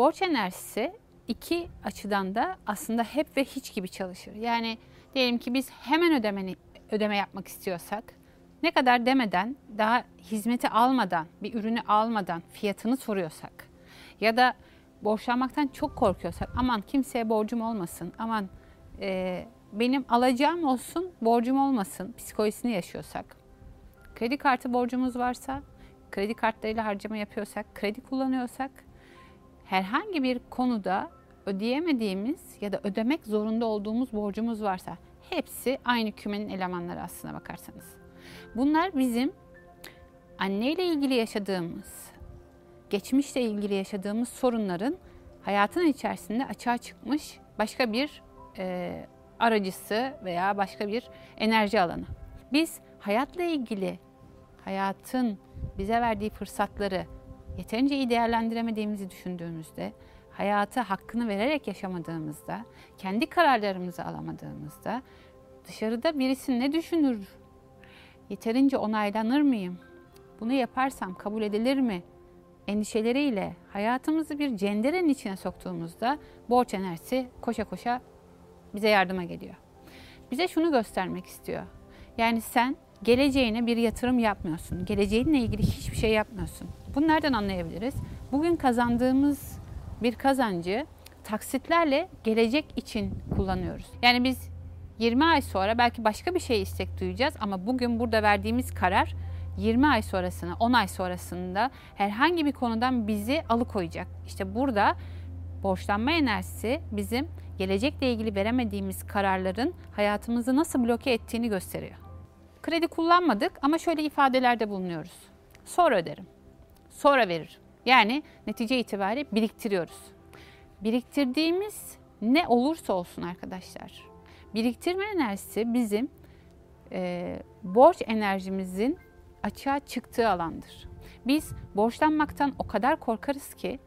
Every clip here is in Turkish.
Borç enerjisi iki açıdan da aslında hep ve hiç gibi çalışır. Yani diyelim ki biz hemen ödemeni, ödeme yapmak istiyorsak ne kadar demeden daha hizmeti almadan bir ürünü almadan fiyatını soruyorsak ya da borçlanmaktan çok korkuyorsak aman kimseye borcum olmasın aman e, benim alacağım olsun borcum olmasın psikolojisini yaşıyorsak kredi kartı borcumuz varsa kredi kartlarıyla harcama yapıyorsak kredi kullanıyorsak herhangi bir konuda ödeyemediğimiz ya da ödemek zorunda olduğumuz borcumuz varsa hepsi aynı kümenin elemanları aslına bakarsanız. Bunlar bizim anneyle ilgili yaşadığımız, geçmişle ilgili yaşadığımız sorunların hayatın içerisinde açığa çıkmış başka bir e, aracısı veya başka bir enerji alanı. Biz hayatla ilgili hayatın bize verdiği fırsatları yeterince iyi değerlendiremediğimizi düşündüğümüzde, hayatı hakkını vererek yaşamadığımızda, kendi kararlarımızı alamadığımızda dışarıda birisi ne düşünür? Yeterince onaylanır mıyım? Bunu yaparsam kabul edilir mi? Endişeleriyle hayatımızı bir cenderenin içine soktuğumuzda borç enerjisi koşa koşa bize yardıma geliyor. Bize şunu göstermek istiyor. Yani sen geleceğine bir yatırım yapmıyorsun. Geleceğinle ilgili hiçbir şey yapmıyorsun. Bunu nereden anlayabiliriz? Bugün kazandığımız bir kazancı taksitlerle gelecek için kullanıyoruz. Yani biz 20 ay sonra belki başka bir şey istek duyacağız ama bugün burada verdiğimiz karar 20 ay sonrasını, 10 ay sonrasında herhangi bir konudan bizi alıkoyacak. İşte burada borçlanma enerjisi bizim gelecekle ilgili veremediğimiz kararların hayatımızı nasıl bloke ettiğini gösteriyor. Kredi kullanmadık ama şöyle ifadelerde bulunuyoruz. Sonra öderim. Sonra veririm. Yani netice itibariyle biriktiriyoruz. Biriktirdiğimiz ne olursa olsun arkadaşlar. Biriktirme enerjisi bizim e, borç enerjimizin açığa çıktığı alandır. Biz borçlanmaktan o kadar korkarız ki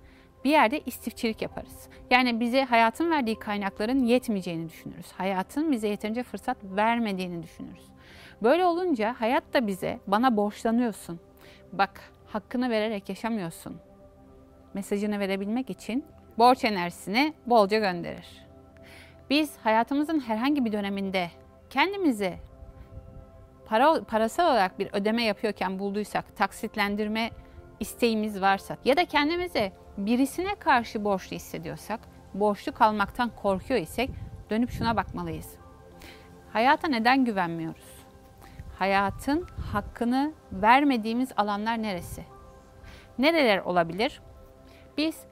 bir yerde istifçilik yaparız. Yani bize hayatın verdiği kaynakların yetmeyeceğini düşünürüz. Hayatın bize yeterince fırsat vermediğini düşünürüz. Böyle olunca hayat da bize bana borçlanıyorsun. Bak hakkını vererek yaşamıyorsun. Mesajını verebilmek için borç enerjisini bolca gönderir. Biz hayatımızın herhangi bir döneminde kendimize para, parasal olarak bir ödeme yapıyorken bulduysak, taksitlendirme isteğimiz varsa ya da kendimize birisine karşı borçlu hissediyorsak, borçlu kalmaktan korkuyor isek dönüp şuna bakmalıyız. Hayata neden güvenmiyoruz? Hayatın hakkını vermediğimiz alanlar neresi? Nereler olabilir? Biz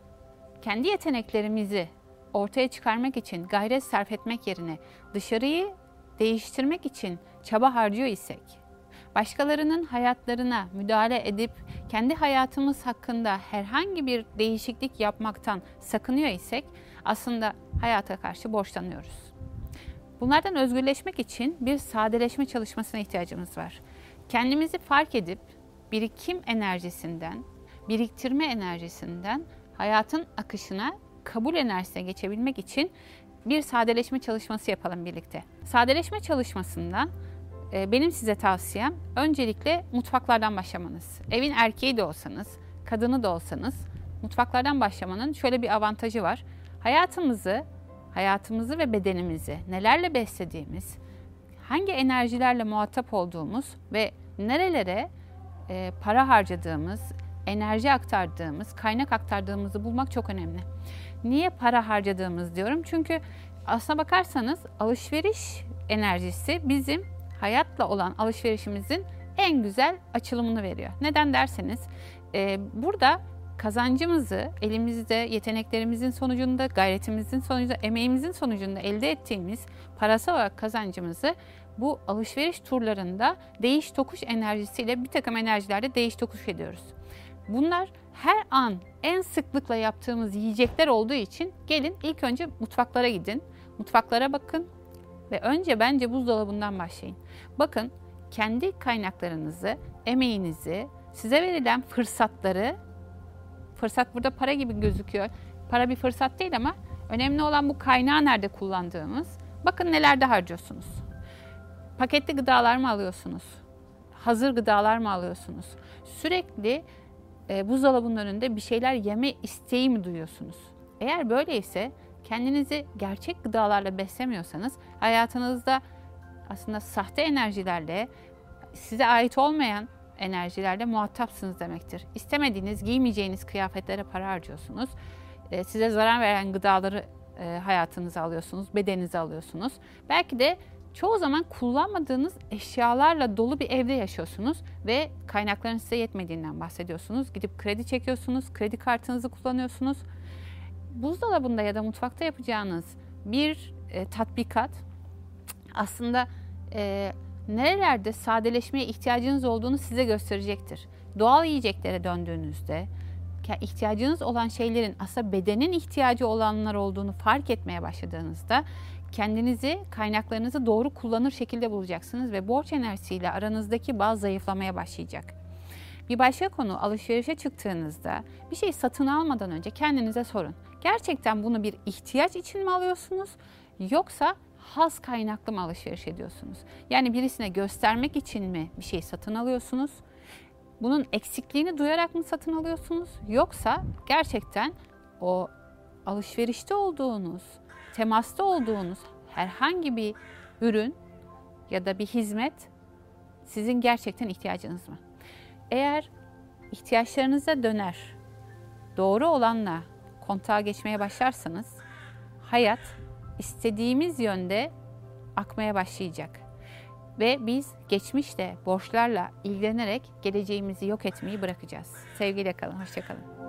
kendi yeteneklerimizi ortaya çıkarmak için gayret sarf etmek yerine dışarıyı değiştirmek için çaba harcıyor isek, başkalarının hayatlarına müdahale edip kendi hayatımız hakkında herhangi bir değişiklik yapmaktan sakınıyor isek aslında hayata karşı borçlanıyoruz. Bunlardan özgürleşmek için bir sadeleşme çalışmasına ihtiyacımız var. Kendimizi fark edip birikim enerjisinden, biriktirme enerjisinden hayatın akışına kabul enerjisine geçebilmek için bir sadeleşme çalışması yapalım birlikte. Sadeleşme çalışmasından e, benim size tavsiyem öncelikle mutfaklardan başlamanız. Evin erkeği de olsanız, kadını da olsanız mutfaklardan başlamanın şöyle bir avantajı var. Hayatımızı, hayatımızı ve bedenimizi nelerle beslediğimiz, hangi enerjilerle muhatap olduğumuz ve nerelere e, para harcadığımız, enerji aktardığımız, kaynak aktardığımızı bulmak çok önemli. Niye para harcadığımız diyorum? Çünkü aslına bakarsanız alışveriş enerjisi bizim hayatla olan alışverişimizin en güzel açılımını veriyor. Neden derseniz e, burada kazancımızı elimizde yeteneklerimizin sonucunda, gayretimizin sonucunda, emeğimizin sonucunda elde ettiğimiz parasal olarak kazancımızı bu alışveriş turlarında değiş tokuş enerjisiyle bir takım enerjilerde değiş tokuş ediyoruz. Bunlar her an en sıklıkla yaptığımız yiyecekler olduğu için gelin ilk önce mutfaklara gidin. Mutfaklara bakın ve önce bence buzdolabından başlayın. Bakın kendi kaynaklarınızı, emeğinizi, size verilen fırsatları, fırsat burada para gibi gözüküyor. Para bir fırsat değil ama önemli olan bu kaynağı nerede kullandığımız. Bakın nelerde harcıyorsunuz. Paketli gıdalar mı alıyorsunuz? Hazır gıdalar mı alıyorsunuz? Sürekli e, buzdolabının önünde bir şeyler yeme isteği mi duyuyorsunuz? Eğer böyleyse kendinizi gerçek gıdalarla beslemiyorsanız hayatınızda aslında sahte enerjilerle size ait olmayan enerjilerle muhatapsınız demektir. İstemediğiniz, giymeyeceğiniz kıyafetlere para harcıyorsunuz. E, size zarar veren gıdaları e, hayatınıza alıyorsunuz, bedeninize alıyorsunuz. Belki de çoğu zaman kullanmadığınız eşyalarla dolu bir evde yaşıyorsunuz ve kaynakların size yetmediğinden bahsediyorsunuz. Gidip kredi çekiyorsunuz, kredi kartınızı kullanıyorsunuz. Buzdolabında ya da mutfakta yapacağınız bir e, tatbikat aslında e, nerelerde sadeleşmeye ihtiyacınız olduğunu size gösterecektir. Doğal yiyeceklere döndüğünüzde ihtiyacınız olan şeylerin aslında bedenin ihtiyacı olanlar olduğunu fark etmeye başladığınızda kendinizi, kaynaklarınızı doğru kullanır şekilde bulacaksınız ve borç enerjisiyle aranızdaki bağ zayıflamaya başlayacak. Bir başka konu alışverişe çıktığınızda bir şey satın almadan önce kendinize sorun. Gerçekten bunu bir ihtiyaç için mi alıyorsunuz yoksa haz kaynaklı mı alışveriş ediyorsunuz? Yani birisine göstermek için mi bir şey satın alıyorsunuz? Bunun eksikliğini duyarak mı satın alıyorsunuz? Yoksa gerçekten o alışverişte olduğunuz, temasta olduğunuz herhangi bir ürün ya da bir hizmet sizin gerçekten ihtiyacınız mı? Eğer ihtiyaçlarınıza döner, doğru olanla kontağa geçmeye başlarsanız hayat istediğimiz yönde akmaya başlayacak. Ve biz geçmişte borçlarla ilgilenerek geleceğimizi yok etmeyi bırakacağız. Sevgiyle kalın, hoşçakalın.